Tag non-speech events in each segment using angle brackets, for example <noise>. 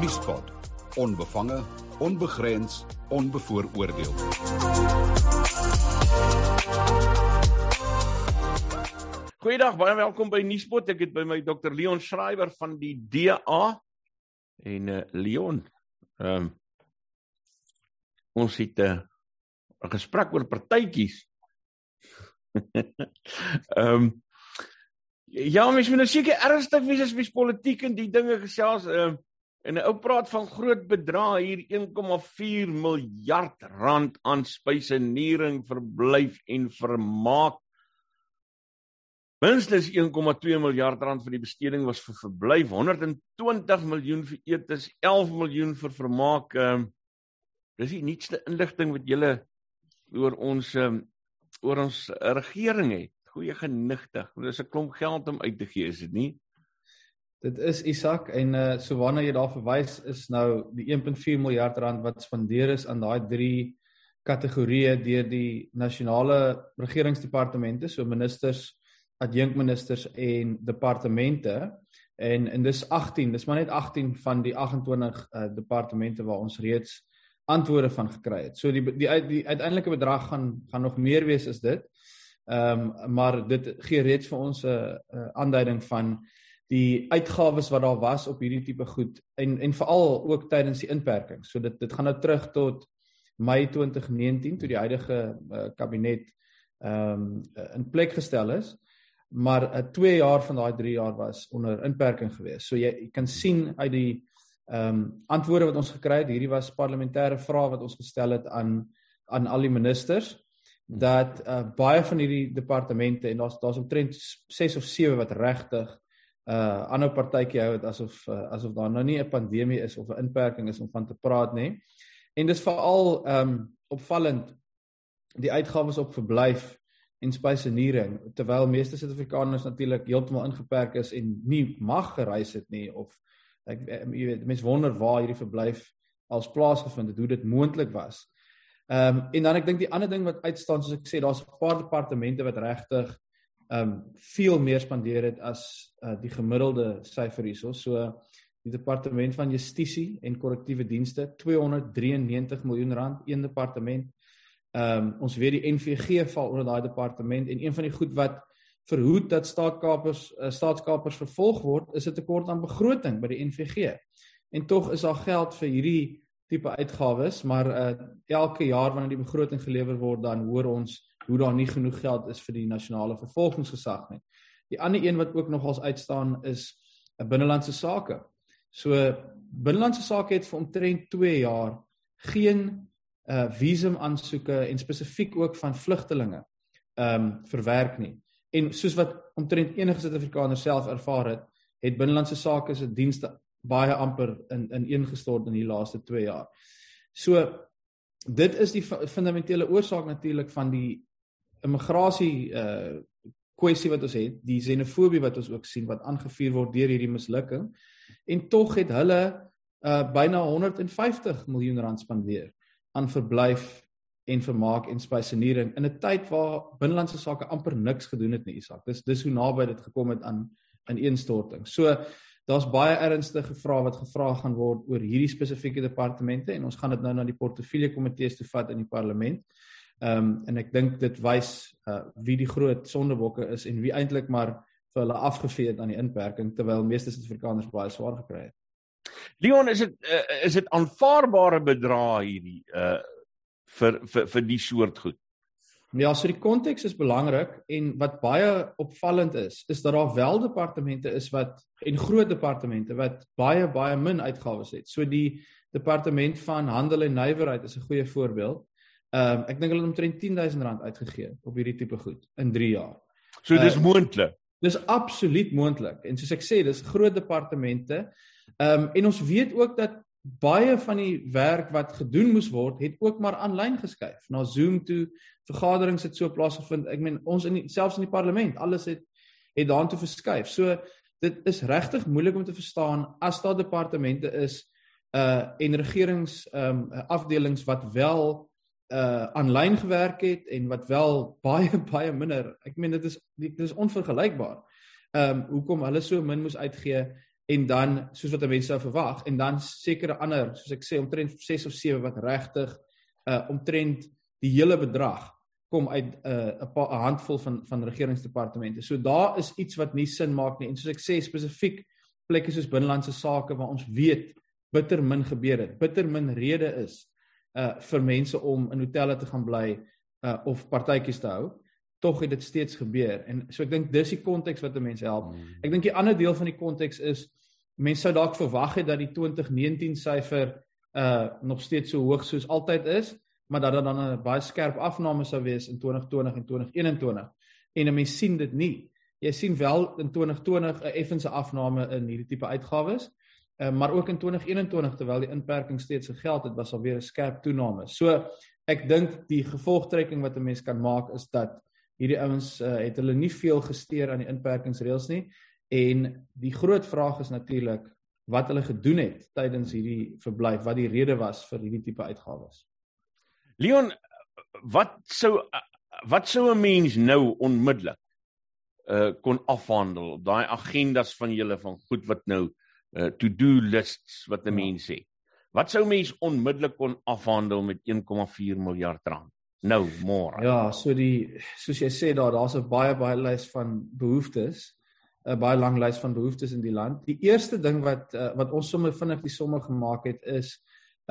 Vriespot. Onbevange, onbegrens, onbevooroordeel. Goeiedag, baie welkom by Nuuspot. Ek het by my Dr Leon Schreiber van die DA en uh, Leon. Ehm um, ons het eh, 'n uh, gesprek oor partytjies. <laughs> Ehm um, Ja, mens moet nou seker ernstig wees as mens politiek en die dinge gesels. Ehm uh, en 'n ou praat van groot bedrae hier 1,4 miljard rand aan spyseniering, verblyf en vermaak. Minstens 1,2 miljard rand vir die besteding was vir verblyf, 120 miljoen vir etes, 11 miljoen vir vermaak. Ehm uh, dis die nuutste inligting wat julle oor ons um, oor ons regering het goeie genigtig. Dit is 'n klomp geld om uit te gee, is dit nie? Dit is Isak en uh so waarna jy daar verwys is nou die 1.4 miljard rand wat spandeer is aan daai drie kategorieë deur die nasionale regeringsdepartemente, so ministers, adjunkministers en departemente. En en dis 18, dis maar net 18 van die 28 uh departemente waar ons reeds antwoorde van gekry het. So die die die, uiteindelike bedrag gaan gaan nog meer wees as dit. Ehm um, maar dit gee reeds vir ons 'n uh, uh, aanduiding van die uitgawes wat daar was op hierdie tipe goed en en veral ook tydens die inperking. So dit dit gaan nou terug tot Mei 2019 toe die huidige uh, kabinet ehm um, in plek gestel is. Maar 'n uh, 2 jaar van daai 3 jaar was onder inperking geweest. So jy, jy kan sien uit die ehm um, antwoorde wat ons gekry het, hierdie was parlementêre vrae wat ons gestel het aan aan al die ministers dat uh, baie van hierdie departemente en daar's daar's omtrent 6 of 7 wat regtig uh aanhou partytjie hou dit asof uh, asof daar nou nie 'n pandemie is of 'n inperking is om van te praat nê. En dis veral um opvallend die uitgawes op verblyf en spyseniering terwyl meeste Suid-Afrikaners natuurlik heeltemal ingeperk is en nie mag gereis het nie of ek jy weet mense wonder waar hierdie verblyf als plaasgevind het hoe dit moontlik was. Ehm um, en dan ek dink die ander ding wat uitstaan soos ek sê daar's 'n paar departemente wat regtig ehm um, veel meer spandeer het as uh, die gemiddelde syfer hierso. So die departement van justisie en korrektiewe dienste 293 miljoen rand een departement. Um, ons weet die NVG val onder daai departement en een van die goed wat verhoed dat staatskapers uh, staatskapers vervolg word is 'n tekort aan begroting by die NVG. En tog is daar geld vir hierdie tipe uitgawes, maar uh, elke jaar wanneer die begroting gelewer word, dan hoor ons hoe daar nie genoeg geld is vir die nasionale vervolgingsgesag nie. Die ander een wat ook nogals uitstaan is 'n uh, binnelandse sake. So binnelandse sake het vir omtrent 2 jaar geen uh visum aansoeke en spesifiek ook van vlugtelinge ehm um, verwerk nie. En soos wat omtrent enige Suid-Afrikaner self ervaar het, het binnelandse sake se dienste baie amper in in ingestort in die laaste 2 jaar. So dit is die fundamentele oorsaak natuurlik van die immigrasie uh kwessie wat ons het, die xenofobie wat ons ook sien wat aangevuur word deur hierdie mislukking. En tog het hulle uh byna 150 miljoen rand spandeer aan verblyf en vermaak en spyseniering in 'n tyd waar binnelandse sake amper niks gedoen het nie, Isak. Dis dis hoe naby dit gekom het aan in ineenstorting. So daar's baie ernstige vrae wat gevra gaan word oor hierdie spesifieke departemente en ons gaan dit nou na die portefeulje komitees toe vat in die parlement. Ehm um, en ek dink dit wys uh, wie die groot sondebokke is en wie eintlik maar vir hulle afgevee het aan die inperking terwyl meeste Suid-Afrikaners baie swaar gekry het. Leon, is dit uh, is dit aanvaarbare bedrae hierdie uh vir vir vir die soort goed? Ja, so die konteks is belangrik en wat baie opvallend is, is dat daar wel departemente is wat en groot departemente wat baie baie min uitgawes het. So die departement van handel en nywerheid is 'n goeie voorbeeld. Ehm um, ek dink hulle het omtrent 10000 rand uitgegee op hierdie tipe goed in 3 jaar. So dis uh, moontlik. Dis absoluut moontlik. En soos ek sê, dis groot departemente. Ehm um, en ons weet ook dat baie van die werk wat gedoen moes word, het ook maar aanlyn geskuif na Zoom toe. Vergaderings het so plaasgevind. Ek meen ons in die, selfs in die parlement, alles het het daartoe verskuif. So dit is regtig moeilik om te verstaan as daar departemente is uh en regerings um afdelings wat wel uh aanlyn gewerk het en wat wel <laughs> baie baie minder. Ek meen dit is dit is onvergelykbaar. Um hoekom hulle so min moes uitgee en dan soos wat mense sou verwag en dan sekere ander soos ek sê omtrent 6 of 7 wat regtig uh omtrent die hele bedrag kom uit uh, 'n 'n handvol van van regeringsdepartemente. So daar is iets wat nie sin maak nie en soos ek sê spesifiek plekke soos binnelandse sake waar ons weet bitter min gebeur het. Bitter min rede is uh vir mense om in hotelle te gaan bly uh of partytjies te hou. Tog het dit steeds gebeur en so ek dink dis die konteks wat mense help. Hmm. Ek dink die ander deel van die konteks is mense sou dalk verwag het dat die 2019 syfer uh nog steeds so hoog soos altyd is maar dat dit dan 'n baie skerp afname sou wees in 2020 en 2021. En 'n mens sien dit nie. Jy sien wel in 2020 'n effense afname in hierdie tipe uitgawes, uh, maar ook in 2021 terwyl die inperking steeds gegeld het, was alweer 'n skerp toename. So ek dink die gevolgtrekking wat 'n mens kan maak is dat hierdie ouens uh, het hulle nie veel gesteer aan die inperkingsreëls nie en die groot vraag is natuurlik wat hulle gedoen het tydens hierdie verblyf, wat die rede was vir hierdie tipe uitgawes. Leon, wat sou wat sou 'n mens nou onmiddellik uh kon afhandel op daai agendas van julle van goed wat nou uh to-do lists wat 'n ja. mens sê. Wat sou mens onmiddellik kon afhandel met 1,4 miljard rand? Nou môre. Ja, so die soos jy sê daar daar's 'n baie baie lys van behoeftes, 'n baie lang lys van behoeftes in die land. Die eerste ding wat uh, wat ons sommer vinnig die somme gemaak het is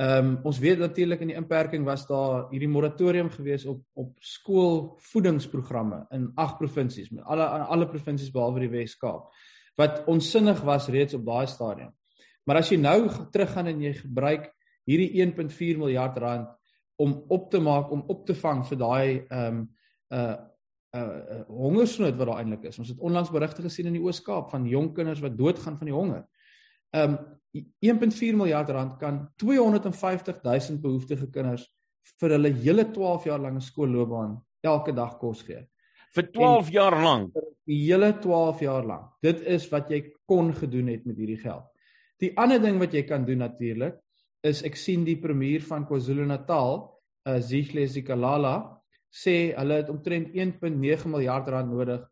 Ehm um, ons weet natuurlik in die inperking was daar hierdie moratorium gewees op op skoolvoedingsprogramme in ag provinsies met alle alle provinsies behalwe die Wes-Kaap wat onsinnig was reeds op daai stadium. Maar as jy nou teruggaan en jy gebruik hierdie 1.4 miljard rand om op te maak om op te vang vir daai ehm um, uh uh, uh hongersnood wat daar eintlik is. Ons het onlangs berigte gesien in die Oos-Kaap van jong kinders wat doodgaan van die honger. Ehm um, 1.4 miljard rand kan 250 000 behoeftige kinders vir hulle hele 12 jaar lange skoolloopbaan elke dag kos gee. Vir 12 en, jaar lank. Die hele 12 jaar lank. Dit is wat jy kon gedoen het met hierdie geld. Die ander ding wat jy kan doen natuurlik is ek sien die premier van KwaZulu-Natal, uh, Zihle Zikalala, sê hulle het omtrent 1.9 miljard rand nodig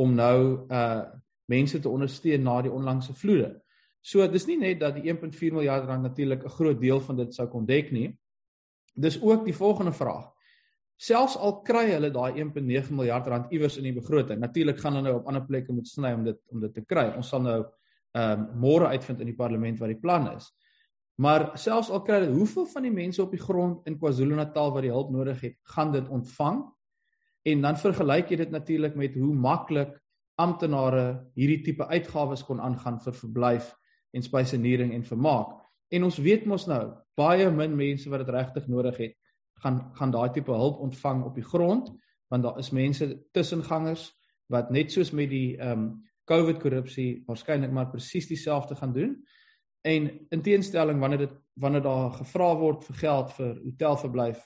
om nou uh mense te ondersteun na die onlangse vloede. So dis nie net dat die 1.4 miljard rand natuurlik 'n groot deel van dit sou kon dek nie. Dis ook die volgende vraag. Selfs al kry hulle daai 1.9 miljard rand iewers in die begroting, natuurlik gaan hulle nou op ander plekke moet sny om dit om dit te kry. Ons sal nou ehm um, môre uitvind in die parlement wat die plan is. Maar selfs al kry dit, hoeveel van die mense op die grond in KwaZulu-Natal wat die hulp nodig het, gaan dit ontvang? En dan vergelyk jy dit natuurlik met hoe maklik amptenare hierdie tipe uitgawes kon aangaan vir verblyf en spysenering en vermaak. En ons weet mos nou, baie min mense wat dit regtig nodig het, gaan gaan daai tipe hulp ontvang op die grond, want daar is mense tussengangers wat net soos met die ehm um, COVID korrupsie waarskynlik maar presies dieselfde gaan doen. En in teenstelling wanneer dit wanneer daar gevra word vir geld vir hotelverblyf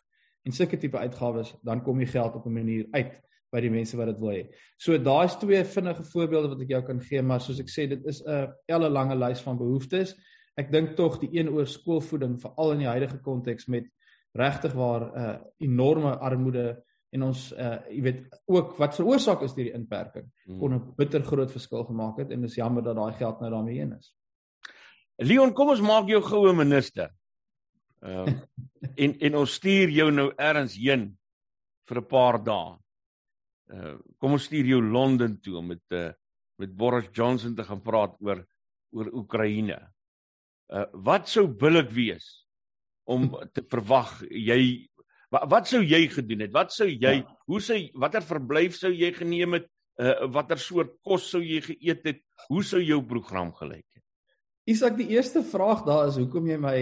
en sulke tipe uitgawes, dan kom die geld op 'n manier uit by die mense wat dit wil hê. So daai's twee vinnige voorbeelde wat ek jou kan gee, maar soos ek sê, dit is 'n elle lange lys van behoeftes. Ek dink tog die een oor skoolvoeding veral in die huidige konteks met regtig waar 'n uh, enorme armoede en ons uh jy weet ook wat veroorsaak is deur die inperking hmm. kon 'n bitter groot verskil gemaak het en dis jammer dat daai geld nou daarmee heen is. Leon, kom ons maak jou goue minister. Ehm uh, <laughs> en en ons stuur jou nou eers heen vir 'n paar dae. Uh, kom ons stuur jou Londen toe om met uh, met Boris Johnson te gaan praat oor oor Oekraïne. Uh wat sou billik wees om te verwag jy wat, wat sou jy gedoen het? Wat sou jy ja. hoe sou watter verblyf sou jy geneem het? Uh watter soort kos sou jy geëet het? Hoe sou jou program gelyk het? Isak, die eerste vraag daar is hoekom jy my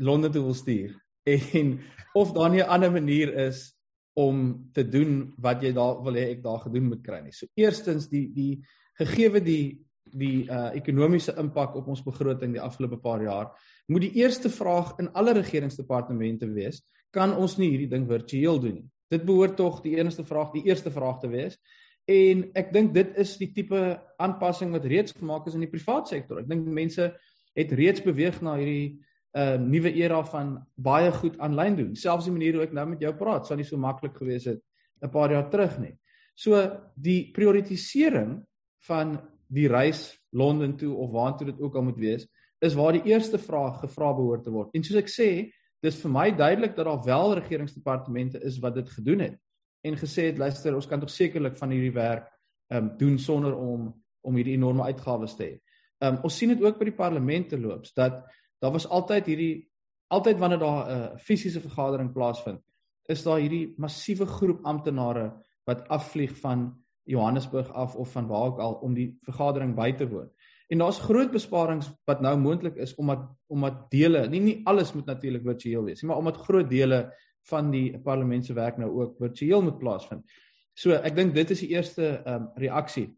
Londen toe wil stuur <laughs> en of daar nie 'n ander manier is om te doen wat jy daar wil hê ek daar gedoen moet kry nie. So eerstens die die gegeewe die die uh ekonomiese impak op ons begroting die afgelope paar jaar, moet die eerste vraag in alle regeringsdepartemente wees, kan ons nie hierdie ding virtueel doen nie. Dit behoort tog die enigste vraag, die eerste vraag te wees. En ek dink dit is die tipe aanpassing wat reeds gemaak is in die private sektor. Ek dink mense het reeds beweeg na hierdie uh, nuwe era van baie goed aanlyn doen. Selfs die manier hoe ek nou met jou praat, sou nie so maklik gewees het 'n paar jaar terug nie. So die prioritisering van die reis Londen toe of waartoe dit ook al moet wees, is waar die eerste vraag gevra behoort te word. En soos ek sê, dis vir my duidelik dat daar wel regeringsdepartemente is wat dit gedoen het en gesê het luister, ons kan tog sekerlik van hierdie werk ehm um, doen sonder om om hierdie enorme uitgawes te hê. Ehm um, ons sien dit ook by die parlemente loops dat daar was altyd hierdie altyd wanneer daar 'n uh, fisiese vergadering plaasvind, is daar hierdie massiewe groep amptenare wat afvlieg van Johannesburg af of van waar ook al om die vergadering by te woon. En daar's groot besparings wat nou moontlik is omdat omdat dele, nie nie alles moet natuurlik virtueel wees nie, maar omdat groot dele van die parlement se werk nou ook virtueel moet plaasvind. So ek dink dit is die eerste ehm um, reaksie.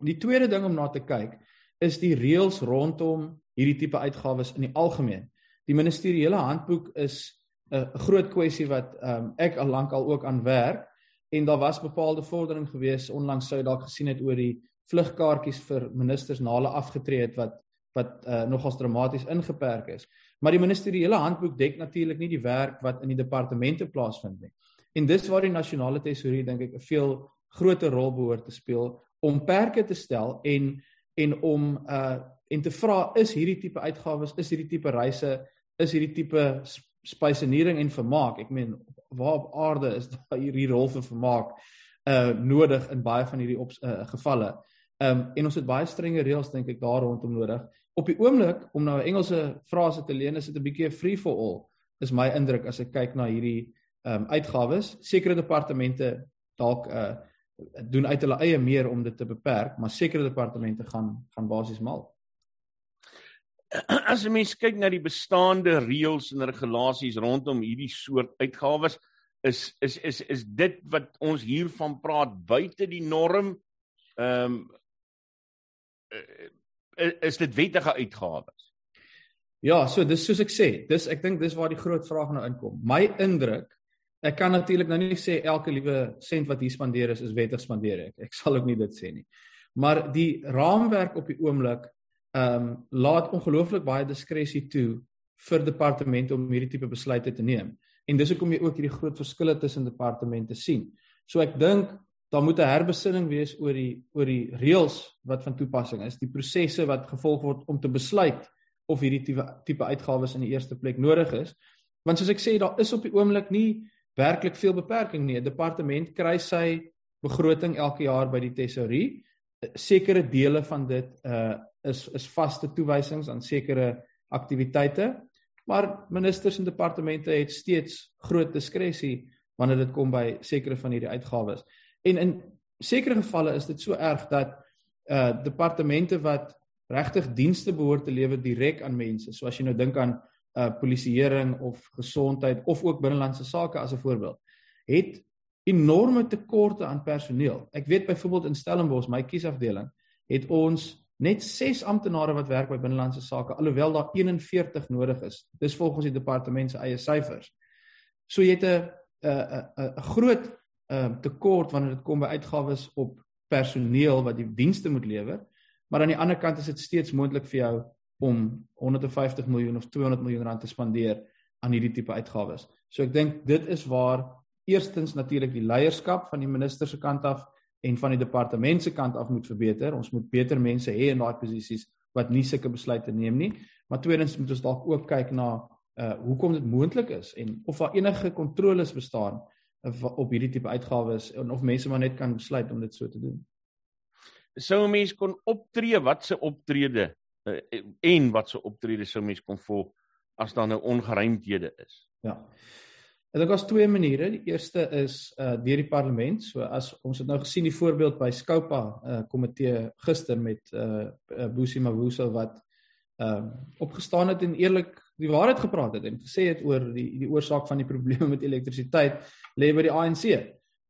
Die tweede ding om na te kyk is die reëls rondom hierdie tipe uitgawes in die algemeen. Die ministeriële handboek is 'n groot kwessie wat ehm um, ek al lank al ook aan werk en daar was bepaalde vordering gewees onlangs sou dalk gesien het oor die vlugkaartjies vir ministers na hulle afgetree het wat wat uh, nogals dramaties ingeperk is. Maar die ministeriële handboek dek natuurlik nie die werk wat in die departemente plaasvind nie. En dis waar die nasionale tesourie dink ek 'n veel groter rol behoort te speel om perke te stel en en om uh en te vra is hierdie tipe uitgawes, is hierdie tipe reise, is hierdie tipe spysenering en vermaak. Ek meen waar op aarde is <laughs> daar hierdie rol vir vermaak uh nodig in baie van hierdie op, uh, gevalle. Um en ons het baie strenge reëls dink ek daar rondom nodig. Op die oomblik om nou 'n Engelse frase te leen is dit 'n bietjie free for all is my indruk as ek kyk na hierdie ehm um, uitgawes sekere departemente dalk uh doen uit hulle eie meer om dit te beperk maar sekere departemente gaan gaan basies mal <clears throat> as 'n mens kyk na die bestaande reëls en regulasies rondom hierdie soort uitgawes is is is is dit wat ons hiervan praat buite die norm ehm um, is dit wettige uitgawes? Ja, so dis soos ek sê, dis ek dink dis waar die groot vraag nou inkom. My indruk, ek kan natuurlik nou nie sê elke liewe sent wat hier spandeer is is wettig spandeer ek. Ek sal ook nie dit sê nie. Maar die raamwerk op die oomblik ehm um, laat ongelooflik baie diskresie toe vir departemente om hierdie tipe besluite te neem. En dis hoekom jy ook hierdie groot verskille tussen departemente sien. So ek dink daar moet 'n herbesinning wees oor die oor die reëls wat van toepassing is, die prosesse wat gevolg word om te besluit of hierdie tipe tipe uitgawes in die eerste plek nodig is. Want soos ek sê, daar is op die oomblik nie werklik veel beperking nie. 'n Departement kry sy begroting elke jaar by die tesourie. Sekere dele van dit uh is is vaste toewysings aan sekere aktiwiteite, maar ministers en departemente het steeds groot diskresie wanneer dit kom by sekere van hierdie uitgawes. En in sekere gevalle is dit so erg dat uh departemente wat regtig dienste behoort te lewer direk aan mense, soos jy nou dink aan uh polisieering of gesondheid of ook binnelandse sake as 'n voorbeeld, het enorme tekorte aan personeel. Ek weet byvoorbeeld in Stellenbosch, my kiesafdeling, het ons net 6 amptenare wat werk by binnelandse sake alhoewel daar 41 nodig is. Dis volgens die departement se eie syfers. So jy het 'n 'n 'n groot uh, tekort wanneer dit kom by uitgawes op personeel wat die dienste moet lewer. Maar aan die ander kant is dit steeds moontlik vir jou om 150 miljoen of 200 miljoen rand te spandeer aan hierdie tipe uitgawes. So ek dink dit is waar eerstens natuurlik die leierskap van die minister se kant af en van die departement se kant af moet verbeter. Ons moet beter mense hê in daai posisies wat nie sulke besluite neem nie. Maar tweedens moet ons dalk ook kyk na uh hoekom dit moontlik is en of daar enige kontroles bestaan op hierdie tipe uitgawes en of mense maar net kan besluit om dit so te doen. Sou 'n mens kon optree wat se optrede uh, en wat se optrede sou mens kon volg as daar nou ongeruimthede is? Ja. Ek dink daar's twee maniere. Die eerste is uh deur die parlement. So as ons het nou gesien die voorbeeld by Skoupa uh komitee gister met uh Boesie Mavuso wat uh opgestaan het en eerlik die waarheid gepraat het en gesê het oor die die oorsaak van die probleme met elektrisiteit lê by die ANC.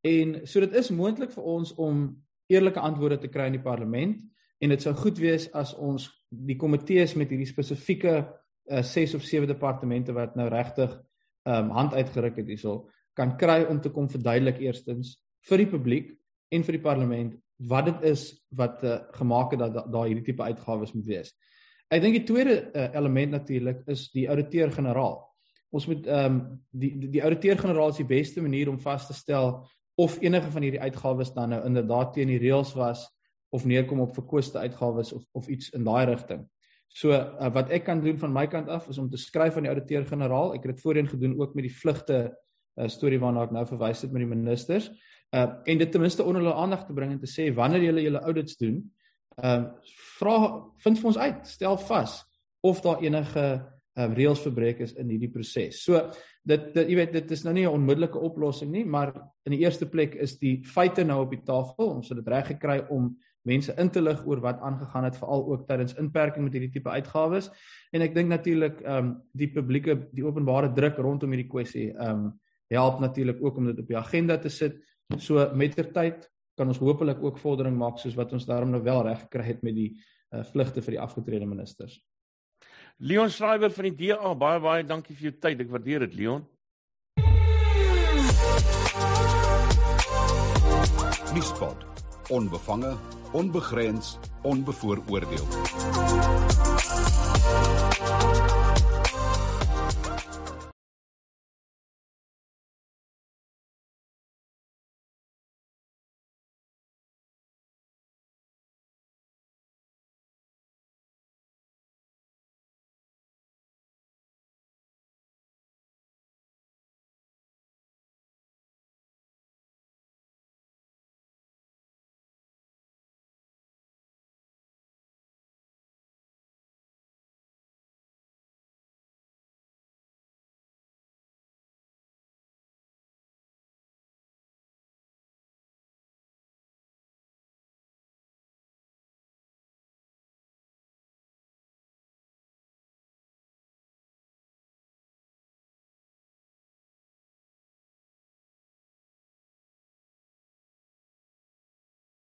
En so dit is moontlik vir ons om eerlike antwoorde te kry in die parlement en dit sou goed wees as ons die komitees met hierdie spesifieke uh, 6 of 7 departemente wat nou regtig um hand uitgeruk het hierso kan kry om te kom verduidelik eerstens vir die publiek en vir die parlement wat dit is wat uh, gemaak het dat daar da hierdie tipe uitgawes moet wees. Ek dink die tweede uh, element natuurlik is die ouditeur-generaal. Ons moet ehm um, die die, die ouditeur-generaal is die beste manier om vas te stel of enige van hierdie uitgawes dan nou inderdaad teen die reëls was of neerkom op verkoeste uitgawes of of iets in daai rigting. So uh, wat ek kan doen van my kant af is om te skryf aan die ouditeur-generaal. Ek het dit voorheen gedoen ook met die vlugte uh, storie waarna ek nou verwys het met die ministers. Uh en dit ten minste onder hulle aandag te bring en te sê wanneer julle julle audits doen, uh vra vind vir ons uit, stel vas of daar enige uh reëls verbreek is in hierdie proses. So dit, dit jy weet dit is nou nie 'n onmiddellike oplossing nie, maar in die eerste plek is die feite nou op die tafel. Ons het dit reg gekry om mense in te lig oor wat aangegaan het veral ook tydens inperking met hierdie tipe uitgawes. En ek dink natuurlik ehm um, die publieke die openbare druk rondom hierdie kwessie ehm um, help natuurlik ook om dit op die agenda te sit. So mettertyd kan ons hopelik ook vordering maak soos wat ons daarom nou wel reg gekry het met die uh, vlugte vir die afgetrede ministers. Leon Schreiber van die DA baie baie dankie vir jou tyd. Ek waardeer dit Leon. Nuuspot. Onbevange onbegrens onbevooroordeel